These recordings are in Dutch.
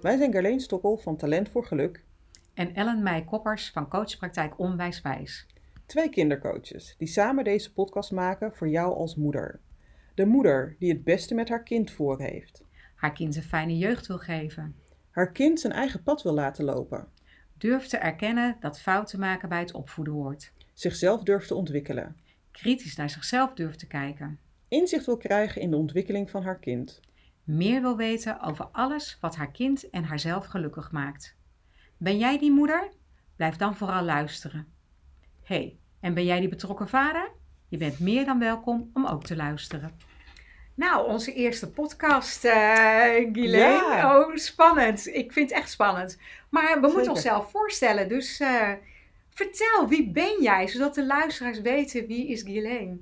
Wij zijn Gerleen Stokkel van Talent voor Geluk. En Ellen Meij Koppers van Coachpraktijk Onwijswijs. Twee kindercoaches die samen deze podcast maken voor jou als moeder. De moeder die het beste met haar kind voor heeft. Haar kind een fijne jeugd wil geven. Haar kind zijn eigen pad wil laten lopen. Durft te erkennen dat fouten maken bij het opvoeden hoort. Zichzelf durft te ontwikkelen. Kritisch naar zichzelf durft te kijken. Inzicht wil krijgen in de ontwikkeling van haar kind. Meer wil weten over alles wat haar kind en haarzelf gelukkig maakt. Ben jij die moeder? Blijf dan vooral luisteren. hey, en ben jij die betrokken vader? Je bent meer dan welkom om ook te luisteren. Nou, onze eerste podcast, uh. Ja. Oh, spannend. Ik vind het echt spannend. Maar we moeten onszelf voorstellen. Dus eh, vertel, wie ben jij? Zodat de luisteraars weten wie is Ghislaine.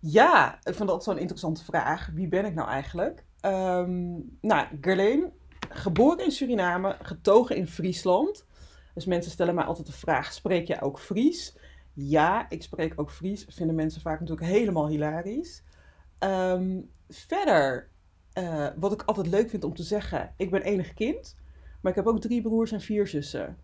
Ja, ik vond dat zo'n interessante vraag. Wie ben ik nou eigenlijk? Ehm, nou, Gerleen, geboren in Suriname, getogen in Friesland. Dus mensen stellen mij altijd de vraag, spreek jij ook Fries? Ja, ik spreek ook Fries. Vinden mensen vaak natuurlijk helemaal hilarisch. Ehm, verder, eh, wat ik altijd leuk vind om te zeggen, ik ben enig kind. Maar ik heb ook drie broers en vier zussen.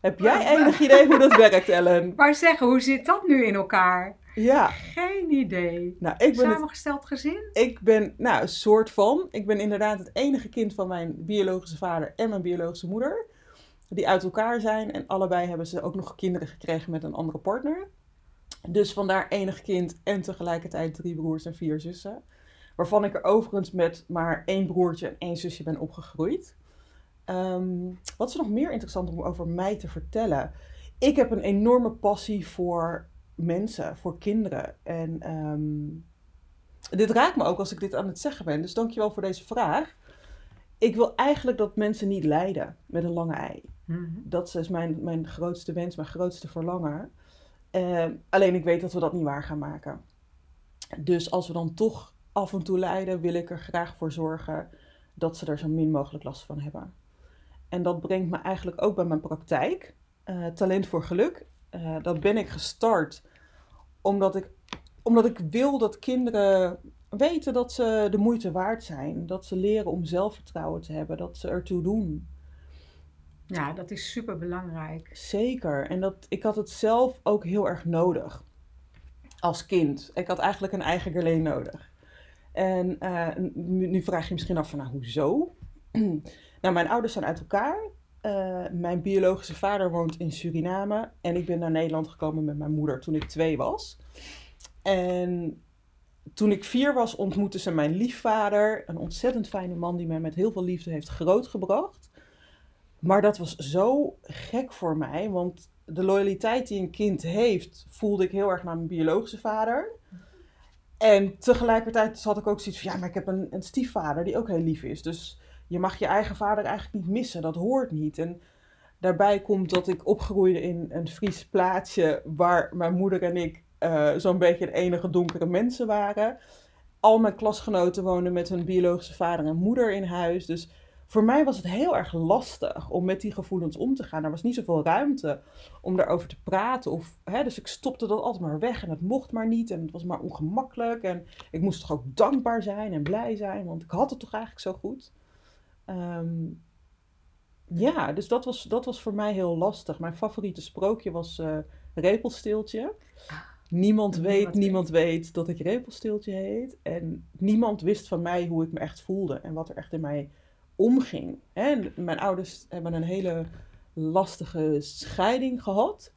Heb jij enig idee hoe dat werkt, Ellen? Maar zeggen, hoe zit dat nu in elkaar? Ja, Geen idee. nou, ik ben het Samengesteld gezin? Ik ben, nou, een soort van. Ik ben inderdaad het enige kind van mijn biologische vader en mijn biologische moeder. Die uit elkaar zijn. En allebei hebben ze ook nog kinderen gekregen met een andere partner. Dus vandaar enig kind en tegelijkertijd drie broers en vier zussen. Waarvan ik er overigens met maar één broertje en één zusje ben opgegroeid. Ehm, wat is er nog meer interessant om over mij te vertellen? Ik heb een enorme passie voor mensen, voor kinderen. En ehm, dit raakt me ook als ik dit aan het zeggen ben. Dus dankjewel voor deze vraag. Ik wil eigenlijk dat mensen niet lijden met een lange ei. Mhm. Dat is mijn, mijn grootste wens, mijn grootste verlangen. Ehm, alleen ik weet dat we dat niet waar gaan maken. Dus als we dan toch af en toe lijden, wil ik er graag voor zorgen dat ze er zo min mogelijk last van hebben. En dat brengt me eigenlijk ook bij mijn praktijk. eh, Talent voor Geluk. Eh, dat ben ik gestart omdat ik, omdat ik wil dat kinderen weten dat ze de moeite waard zijn. Dat ze leren om zelfvertrouwen te hebben. Dat ze ertoe doen. Ja, dat is super belangrijk. Zeker. En dat, ik had het zelf ook heel erg nodig. Als kind. Ik had eigenlijk een eigen Gerleen nodig. En eh, nu, nu vraag je misschien af van, nou, hoezo? nou, mijn ouders zijn uit elkaar. Eh, mijn biologische vader woont in Suriname. En ik ben naar Nederland gekomen met mijn moeder toen ik twee was. En toen ik vier was, ontmoette ze mijn liefvader. Een ontzettend fijne man die mij met heel veel liefde heeft grootgebracht. Maar dat was zo gek voor mij, want de loyaliteit die een kind heeft, voelde ik heel erg naar mijn biologische vader. En tegelijkertijd had ik ook zoiets van, ja, maar ik heb een, een stiefvader die ook heel lief is. Dus je mag je eigen vader eigenlijk niet missen, dat hoort niet. En daarbij komt dat ik opgroeide in een Fries plaatsje waar mijn moeder en ik eh, zo'n beetje de enige donkere mensen waren. Al mijn klasgenoten woonden met hun biologische vader en moeder in huis. Dus voor mij was het heel erg lastig om met die gevoelens om te gaan. Er was niet zoveel ruimte om daarover te praten. Of, hè, dus ik stopte dat altijd maar weg en het mocht maar niet. En het was maar ongemakkelijk. En ik moest toch ook dankbaar zijn en blij zijn, want ik had het toch eigenlijk zo goed. Ehm, ja, dus dat was, dat was voor mij heel lastig. Mijn favoriete sprookje was eh Repelsteeltje. Niemand weet, Niemand niemand weet dat ik Repelsteeltje heet. En niemand wist van mij hoe ik me echt voelde en wat er echt in mij omging. En mijn ouders hebben een hele lastige scheiding gehad.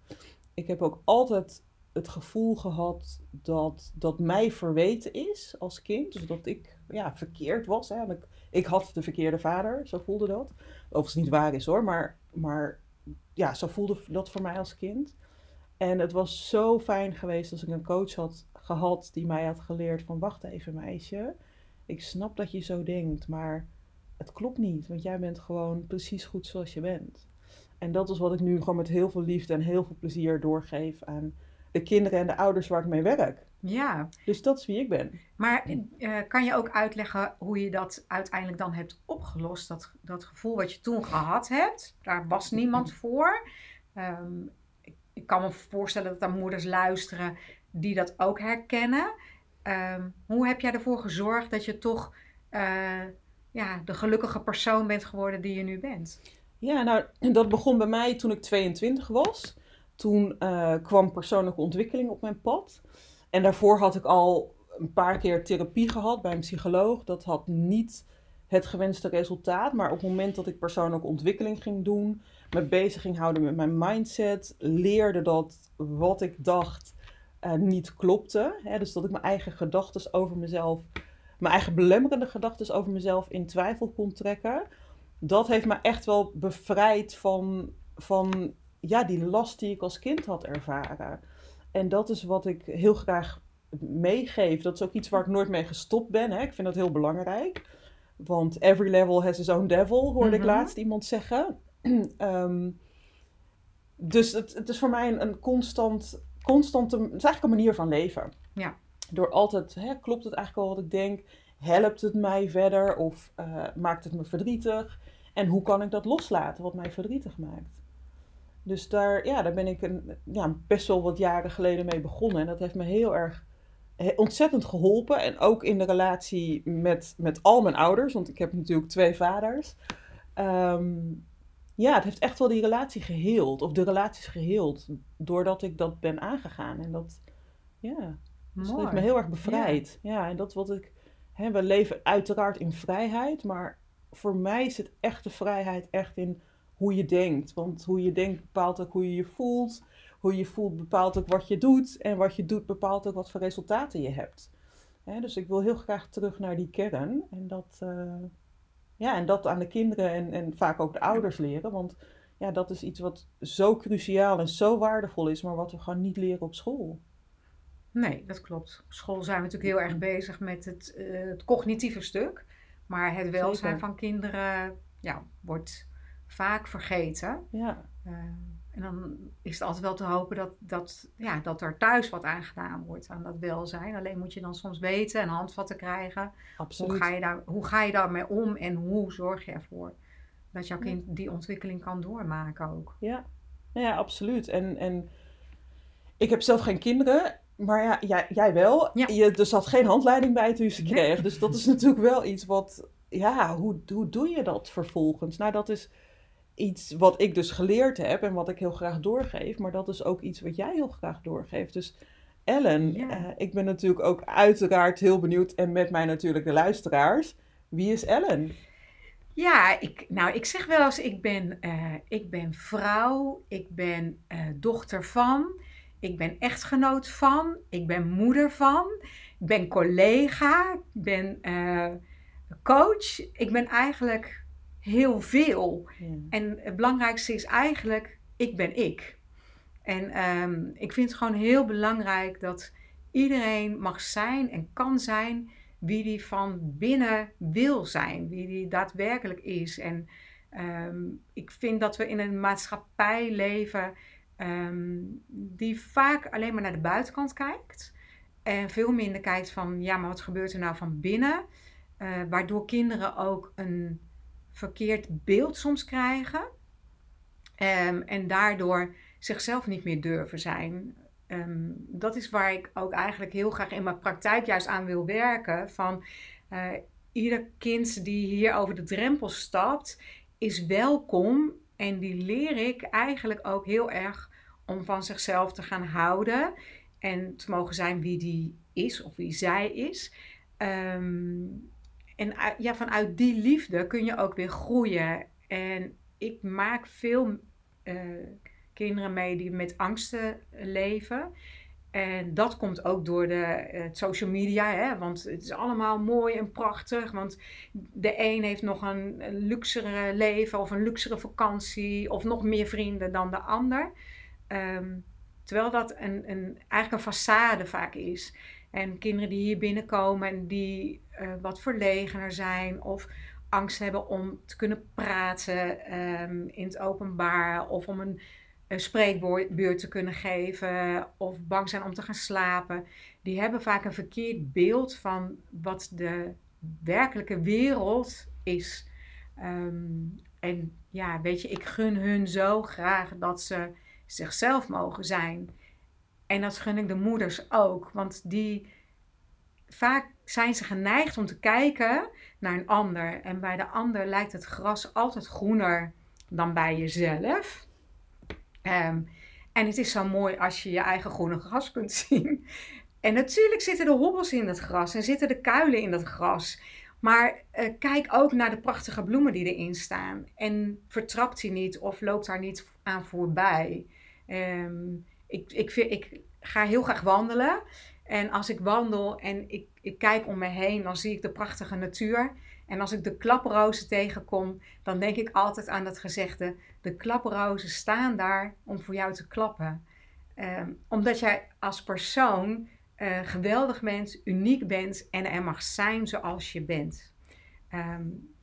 Ik heb ook altijd het gevoel gehad dat, dat mij verweten is als kind. Dus dat ik ja, verkeerd was. Hè. Ik, ik had de verkeerde vader, zo voelde dat. Overigens niet waar is hoor, maar, maar ja, zo voelde dat voor mij als kind. En het was zo fijn geweest als ik een coach had gehad die mij had geleerd van wacht even meisje. Ik snap dat je zo denkt, maar het klopt niet. Want jij bent gewoon precies goed zoals je bent. En dat is wat ik nu gewoon met heel veel liefde en heel veel plezier doorgeef aan de kinderen en de ouders waar ik mee werk. Ja, Dus dat is wie ik ben. maar eh, kan je ook uitleggen hoe je dat uiteindelijk dan hebt opgelost? Dat, dat gevoel wat je toen gehad hebt, daar was niemand voor. Ehm, ik, ik kan me voorstellen dat er moeders luisteren die dat ook herkennen. Ehm, hoe heb jij ervoor gezorgd dat je toch eh, ja, de gelukkige persoon bent geworden die je nu bent? Ja, nou, dat begon bij mij toen ik 22 was. Toen uh, kwam persoonlijke ontwikkeling op mijn pad. En daarvoor had ik al een paar keer therapie gehad bij een psycholoog. Dat had niet het gewenste resultaat. Maar op het moment dat ik persoonlijke ontwikkeling ging doen, me bezig ging houden met mijn mindset, leerde dat wat ik dacht uh, niet klopte. Hè? Dus dat ik mijn eigen gedachten over mezelf, mijn eigen belemmerende gedachten over mezelf in twijfel kon trekken. Dat heeft me echt wel bevrijd van, van ja, die last die ik als kind had ervaren. En dat is wat ik heel graag meegeef. Dat is ook iets waar ik nooit mee gestopt ben. Hè? Ik vind dat heel belangrijk. Want every level has its own devil, hoorde ik Mhm. laatst iemand zeggen. Ehm, dus het, het is voor mij een, een constant, constante, het is eigenlijk een manier van leven. Ja. Door altijd, hè, klopt het eigenlijk al wat ik denk? Helpt het mij verder of eh, maakt het me verdrietig? En hoe kan ik dat loslaten wat mij verdrietig maakt? Dus daar, ja, daar ben ik een, ja, best wel wat jaren geleden mee begonnen. En dat heeft me heel erg ontzettend geholpen. En ook in de relatie met, met al mijn ouders, want ik heb natuurlijk twee vaders. Ehm, ja, het heeft echt wel die relatie geheeld, of de relaties geheeld, doordat ik dat ben aangegaan. En dat, ja, dus dat heeft me heel erg bevrijd. Ja, en dat wat ik, hè, we leven uiteraard in vrijheid, maar voor mij zit echte vrijheid echt in hoe je denkt. Want hoe je denkt bepaalt ook hoe je je voelt. Hoe je voelt bepaalt ook wat je doet. En wat je doet bepaalt ook wat voor resultaten je hebt. Dus ik wil heel graag terug naar die kern. En dat, eh, ja, en dat aan de kinderen en, en vaak ook de ouders leren. Want ja, dat is iets wat zo cruciaal en zo waardevol is, maar wat we gewoon niet leren op school. Nee, dat klopt. Op school zijn we natuurlijk heel erg bezig met het, eh, het cognitieve stuk. Maar het welzijn Zeker. van kinderen ja, wordt vaak vergeten. Ja, Eh, en dan is het altijd wel te hopen dat, dat, ja, dat er thuis wat aan gedaan wordt aan dat welzijn. Alleen moet je dan soms weten en handvatten krijgen. Hoe absoluut. ga, je daar, hoe ga je daarmee om en hoe zorg je ervoor dat jouw kind die ontwikkeling kan doormaken ook? Ja, Nou ja absoluut. En, en ik heb zelf geen kinderen, maar ja, jij, jij wel. Ja. Je, er zat geen handleiding bij toen je ze kreeg. Dus dat is natuurlijk wel iets wat, ja, hoe, hoe doe je dat vervolgens? Nou, dat is iets wat ik dus geleerd heb en wat ik heel graag doorgeef. Maar dat is ook iets wat jij heel graag doorgeeft. Dus Ellen, Ja. eh, ik ben natuurlijk ook uiteraard heel benieuwd. En met mij natuurlijk de luisteraars. Wie is Ellen? Ja, ik, nou, ik zeg wel eens, ik ben, eh, ik ben vrouw, ik ben eh, dochter van, ik ben echtgenoot van, ik ben moeder van, ik ben collega, ik ben coach. Ik ben eigenlijk heel veel. Ja. En het belangrijkste is eigenlijk, ik ben ik. En ehm, ik vind het gewoon heel belangrijk dat iedereen mag zijn en kan zijn wie die van binnen wil zijn, wie die daadwerkelijk is. En ehm, ik vind dat we in een maatschappij leven ehm, die vaak alleen maar naar de buitenkant kijkt. En veel minder kijkt van, ja, maar wat gebeurt er nou van binnen? Eh, waardoor kinderen ook een verkeerd beeld soms krijgen. Ehm, en daardoor zichzelf niet meer durven zijn. Ehm, dat is waar ik ook eigenlijk heel graag in mijn praktijk juist aan wil werken. Van eh, ieder kind die hier over de drempel stapt, is welkom. En die leer ik eigenlijk ook heel erg om van zichzelf te gaan houden. En te mogen zijn wie die is of wie zij is. Ehm, en ja, vanuit die liefde kun je ook weer groeien. En ik maak veel eh, kinderen mee die met angsten leven. En dat komt ook door de eh, social media, hè? want het is allemaal mooi en prachtig. Want de een heeft nog een, een luxere leven of een luxere vakantie of nog meer vrienden dan de ander. Ehm, terwijl dat een, een, eigenlijk een façade vaak is. En kinderen die hier binnenkomen en die eh, wat verlegener zijn of angst hebben om te kunnen praten ehm, in het openbaar of om een, een spreekbeurt te kunnen geven of bang zijn om te gaan slapen, die hebben vaak een verkeerd beeld van wat de werkelijke wereld is. Ehm, en ja, weet je, ik gun hun zo graag dat ze zichzelf mogen zijn. En dat gun ik de moeders ook, want die vaak zijn ze geneigd om te kijken naar een ander. En bij de ander lijkt het gras altijd groener dan bij jezelf. Ehm, en het is zo mooi als je je eigen groene gras kunt zien. En natuurlijk zitten de hobbels in het gras en zitten de kuilen in dat gras. Maar uh, kijk ook naar de prachtige bloemen die erin staan. En vertrapt die niet of loopt daar niet aan voorbij. Um, ik, ik, vind, ik ga heel graag wandelen. En als ik wandel en ik, ik kijk om me heen, dan zie ik de prachtige natuur. En als ik de klaprozen tegenkom, dan denk ik altijd aan dat gezegde: de klaprozen staan daar om voor jou te klappen. Um, omdat jij als persoon uh, geweldig bent, uniek bent en er mag zijn zoals je bent. Um,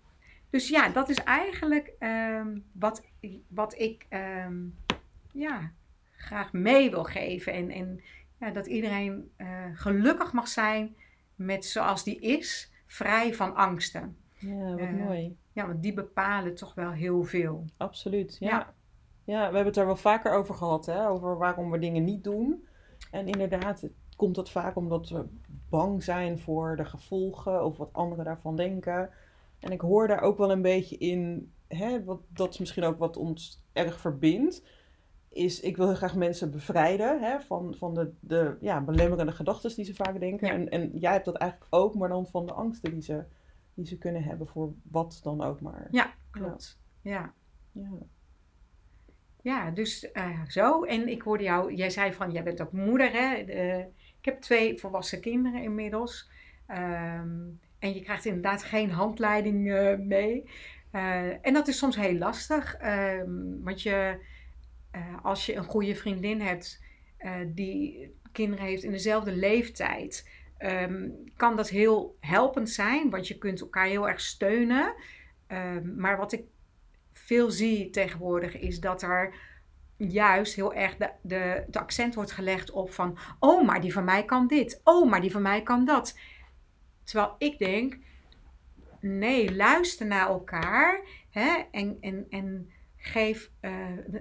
dus ja, dat is eigenlijk um, wat, wat ik ja, graag mee wil geven. En, en ja, dat iedereen uh, gelukkig mag zijn met zoals die is, vrij van angsten. Ja, wat uh, mooi. Ja, want die bepalen toch wel heel veel. Absoluut, ja. ja. ja. we hebben het er wel vaker over gehad, hè? over waarom we dingen niet doen. En inderdaad, komt dat vaak omdat we bang zijn voor de gevolgen of wat anderen daarvan denken. En ik hoor daar ook wel een beetje in, hè, wat, dat is misschien ook wat ons erg verbindt is, ik wil heel graag mensen bevrijden hè, van, van de, de ja, belemmerende gedachten die ze vaak denken. En, en jij hebt dat eigenlijk ook, maar dan van de angsten die ze, die ze kunnen hebben voor wat dan ook maar. Ja, klopt. Ja. Ja, ja dus uh, zo. En ik hoorde jou, jij zei van, jij bent ook moeder hè. ik heb twee volwassen kinderen inmiddels. Um, en je krijgt inderdaad geen handleiding uh, mee. Uh, en dat is soms heel lastig, um, want je uh, als je een goede vriendin hebt uh, die kinderen heeft in dezelfde leeftijd, um, kan dat heel helpend zijn, want je kunt elkaar heel erg steunen. Um, maar wat ik veel zie tegenwoordig is dat er juist heel erg de, de, de accent wordt gelegd op van, oh, maar die van mij kan dit, oh, maar die van mij kan dat. Terwijl ik denk, nee, luister naar elkaar hè, en, en, en Geef uh,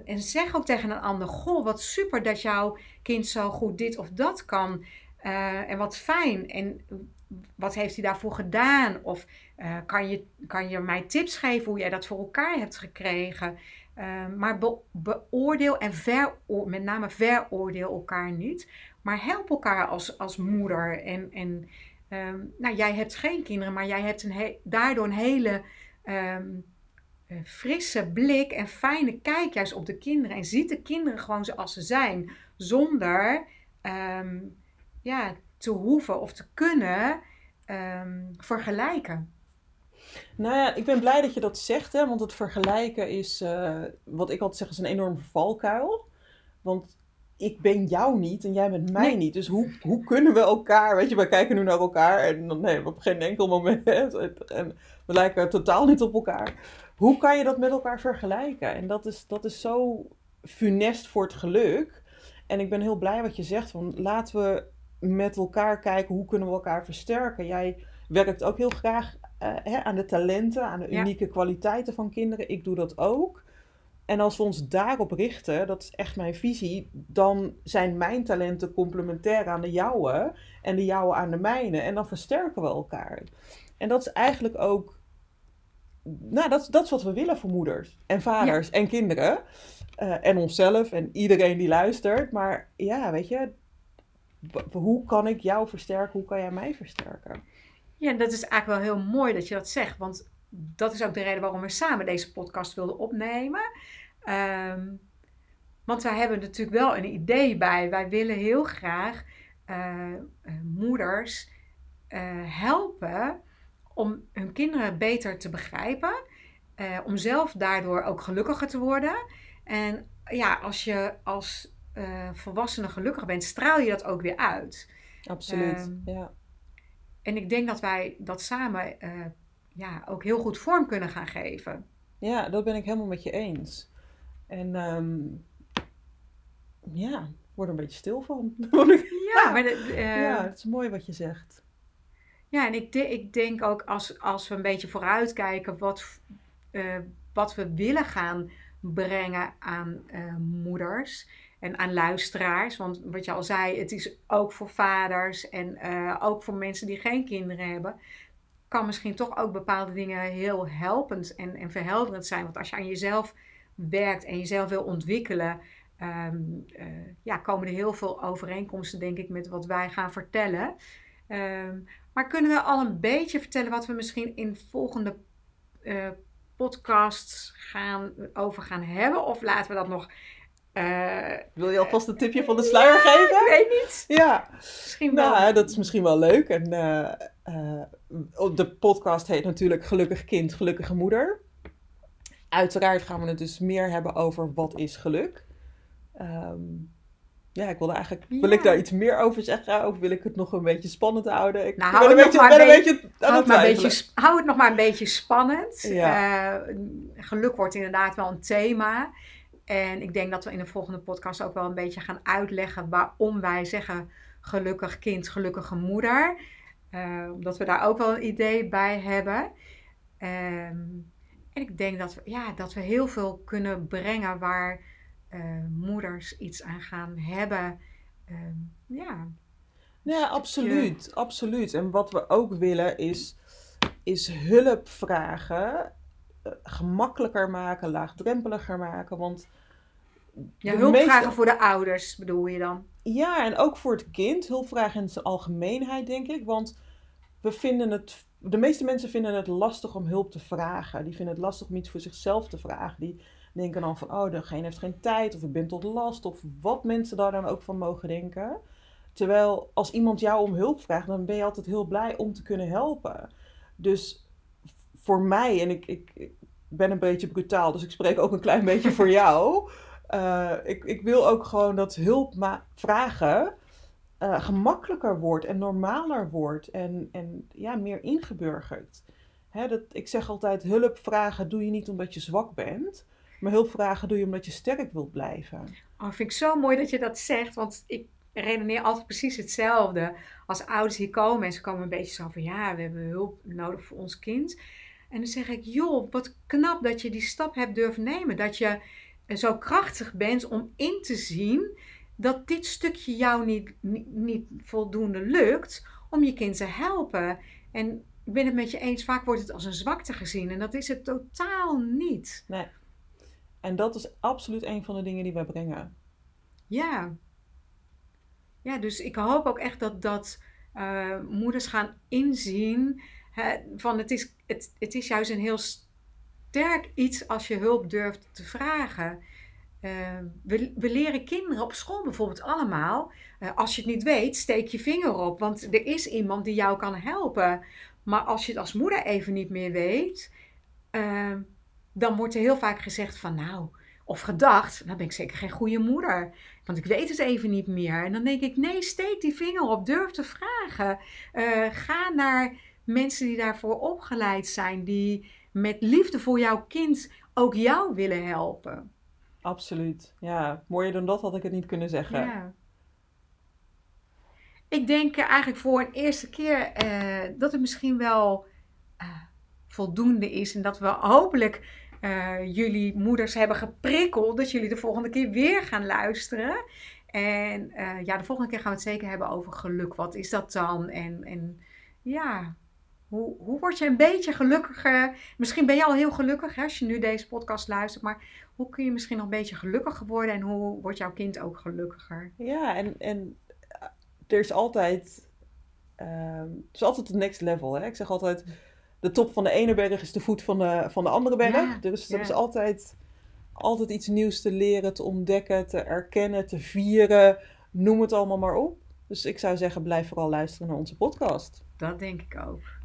en zeg ook tegen een ander: Goh, wat super dat jouw kind zo goed dit of dat kan. Uh, en wat fijn. En wat heeft hij daarvoor gedaan? Of uh, kan, je, kan je mij tips geven hoe jij dat voor elkaar hebt gekregen? maar be, beoordeel en veroordeel, met name veroordeel elkaar niet. Maar help elkaar als, als moeder. En, en um, nou, jij hebt geen kinderen, maar jij hebt een daardoor een hele. Um, frisse blik en fijne kijk juist op de kinderen. En ziet de kinderen gewoon zoals ze zijn. Zonder um, ja, te hoeven of te kunnen um, vergelijken. Nou ja, ik ben blij dat je dat zegt, hè, want het vergelijken is, uh, wat ik altijd zeg, is een enorme valkuil. Want ik ben jou niet en jij bent mij nee. niet. Dus hoe, hoe kunnen we elkaar, weet je, wij kijken nu naar elkaar en dan, nee, op geen enkel moment. En we lijken totaal niet op elkaar hoe kan je dat met elkaar vergelijken? En dat is, dat is zo funest voor het geluk. En ik ben heel blij wat je zegt. Van laten we met elkaar kijken hoe kunnen we elkaar versterken. Jij werkt ook heel graag uh, hè, aan de talenten, aan de unieke kwaliteiten van kinderen. Ik doe dat ook. En als we ons daarop richten, dat is echt mijn visie, dan zijn mijn talenten complementair aan de jouwe en de jouwe aan de mijne. En dan versterken we elkaar. En dat is eigenlijk ook nou, dat, dat is wat we willen voor moeders en vaders en kinderen. Uh, en onszelf en iedereen die luistert. Maar ja, weet je, hoe kan ik jou versterken? Hoe kan jij mij versterken? Ja, dat is eigenlijk wel heel mooi dat je dat zegt. Want dat is ook de reden waarom we samen deze podcast wilden opnemen. Um, want wij hebben natuurlijk wel een idee bij. Wij willen heel graag uh, moeders uh, helpen om hun kinderen beter te begrijpen. Uh, om zelf daardoor ook gelukkiger te worden. En ja, als je als uh, volwassene gelukkig bent, straal je dat ook weer uit. Absoluut, uh, ja. En ik denk dat wij dat samen uh, ja, ook heel goed vorm kunnen gaan geven. Ja, dat ben ik helemaal met je eens. En um, ja, ik word er een beetje stil van. ja, maar de, ja, het is mooi wat je zegt. Ja, en ik, ik denk ook als, als we een beetje vooruitkijken wat, uh, wat we willen gaan brengen aan uh, moeders. en aan luisteraars. Want wat je al zei, het is ook voor vaders en eh, ook voor mensen die geen kinderen hebben. Kan misschien toch ook bepaalde dingen heel helpend en, en verhelderend zijn. Want als je aan jezelf werkt en jezelf wil ontwikkelen, ehm, eh, ja, komen er heel veel overeenkomsten, denk ik, met wat wij gaan vertellen. Ehm, maar kunnen we al een beetje vertellen wat we misschien in volgende uh, podcasts gaan, over gaan hebben? Of laten we dat nog uh, Wil je alvast een tipje van de sluier geven? Ik weet niet. Ja, misschien wel. Nou, dat is misschien wel leuk. En, uh, de podcast heet natuurlijk Gelukkig Kind, Gelukkige Moeder. Uiteraard gaan we het dus meer hebben over wat is geluk. Um, ja, ik wilde eigenlijk. Wil ik daar iets meer over zeggen? Of wil ik het nog een beetje spannend houden? Ik nou, hou, het beetje, een beetje, hou, het maar een beetje, hou het nog maar een beetje spannend. Ja. Uh, geluk wordt inderdaad wel een thema. En ik denk dat we in de volgende podcast ook wel een beetje gaan uitleggen waarom wij zeggen gelukkig kind, gelukkige moeder. Uh, omdat we daar ook wel een idee bij hebben. Um, en ik denk dat we, ja, dat we heel veel kunnen brengen waar moeders iets aan gaan hebben. Uh, ja. Ja, absoluut. Absoluut. En wat we ook willen is, is hulp vragen. Uh, gemakkelijker maken, laagdrempeliger maken. Want ja, hulpvragen voor de ouders bedoel je dan? Ja, en ook voor het kind. Hulpvragen in zijn algemeenheid, denk ik. Want we vinden het, de meeste mensen vinden het lastig om hulp te vragen. Die vinden het lastig om iets voor zichzelf te vragen. Die denken dan van, oh, degene heeft geen tijd, of ik ben tot last, of wat mensen daar dan ook van mogen denken. Terwijl als iemand jou om hulp vraagt, dan ben je altijd heel blij om te kunnen helpen. Dus voor mij, en ik, ik, ik ben een beetje brutaal, dus ik spreek ook een klein beetje voor jou. Uh, ik, ik wil ook gewoon dat hulp vragen uh, gemakkelijker wordt en normaler wordt en, en ja, meer ingeburgerd. Hè, dat, ik zeg altijd, hulp vragen doe je niet omdat je zwak bent, maar hulp vragen doe je omdat je sterk wilt blijven. Oh, vind ik zo mooi dat je dat zegt, want ik redeneer altijd precies hetzelfde. Als ouders hier komen en ze komen een beetje zo van, ja, we hebben hulp nodig voor ons kind. En dan zeg ik, joh, wat knap dat je die stap hebt durven nemen. Dat je zo krachtig bent om in te zien dat dit stukje jou niet, niet, niet voldoende lukt om je kind te helpen. En ik ben het met je eens, vaak wordt het als een zwakte gezien en dat is het totaal niet. Nee. En dat is absoluut een van de dingen die wij brengen. Ja. Ja, dus ik hoop ook echt dat, dat uh, moeders gaan inzien hè, van het is, het, het is juist een heel sterk iets als je hulp durft te vragen. Uh, we, we, leren kinderen op school bijvoorbeeld allemaal. Uh, als je het niet weet, steek je vinger op. Want er is iemand die jou kan helpen. Maar als je het als moeder even niet meer weet, uh, dan wordt er heel vaak gezegd van nou, of gedacht, dan ben ik zeker geen goede moeder. Want ik weet het even niet meer. En dan denk ik, nee, steek die vinger op, durf te vragen. ga naar mensen die daarvoor opgeleid zijn, die met liefde voor jouw kind ook jou willen helpen. Absoluut. Ja, mooier dan dat had ik het niet kunnen zeggen. Ja. Ik denk eigenlijk voor een eerste keer uh, dat het misschien wel uh, voldoende is. En dat we hopelijk uh, jullie moeders hebben geprikkeld. Dat jullie de volgende keer weer gaan luisteren. En ja, de volgende keer gaan we het zeker hebben over geluk. Wat is dat dan? En, en ja, hoe, hoe word je een beetje gelukkiger? Misschien ben je al heel gelukkig hè, als je nu deze podcast luistert, maar hoe kun je misschien nog een beetje gelukkiger worden en hoe wordt jouw kind ook gelukkiger? Ja, en, en eh, er is altijd, uh, het is altijd het next level. Hè? Ik zeg altijd, de top van de ene berg is de voet van de, van de andere berg. dus er is altijd, altijd iets nieuws te leren, te ontdekken, te erkennen, te vieren. Noem het allemaal maar op. Dus ik zou zeggen, blijf vooral luisteren naar onze podcast. Dat denk ik ook.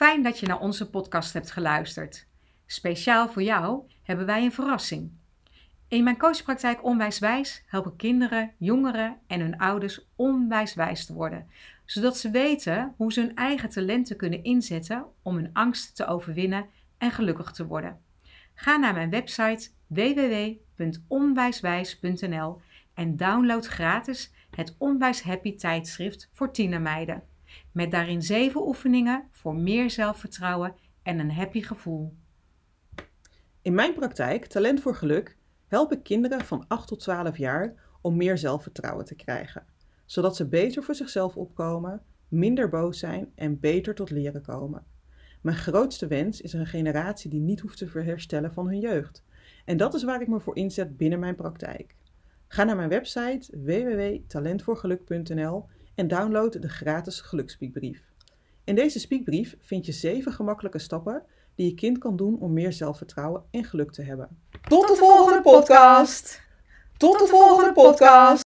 Fijn dat je naar onze podcast hebt geluisterd. Speciaal voor jou hebben wij een verrassing. In mijn coachpraktijk Onwijswijs helpen kinderen, jongeren en hun ouders onwijswijs te worden, zodat ze weten hoe ze hun eigen talenten kunnen inzetten om hun angst te overwinnen en gelukkig te worden. Ga naar mijn website www.onwijswijs.nl en download gratis het Onwijs Happy tijdschrift voor tienermeiden. Met daarin zeven oefeningen voor meer zelfvertrouwen en een happy gevoel. In mijn praktijk, Talent voor Geluk, help ik kinderen van 8 tot 12 jaar om meer zelfvertrouwen te krijgen, zodat ze beter voor zichzelf opkomen, minder boos zijn en beter tot leren komen. Mijn grootste wens is een generatie die niet hoeft te herstellen van hun jeugd. En dat is waar ik me voor inzet binnen mijn praktijk. Ga naar mijn website www.talentvoorgeluk.nl en download de gratis gelukspiekbrief. In deze spiekbrief vind je zeven gemakkelijke stappen die je kind kan doen om meer zelfvertrouwen en geluk te hebben. Tot de volgende podcast. Tot de volgende podcast.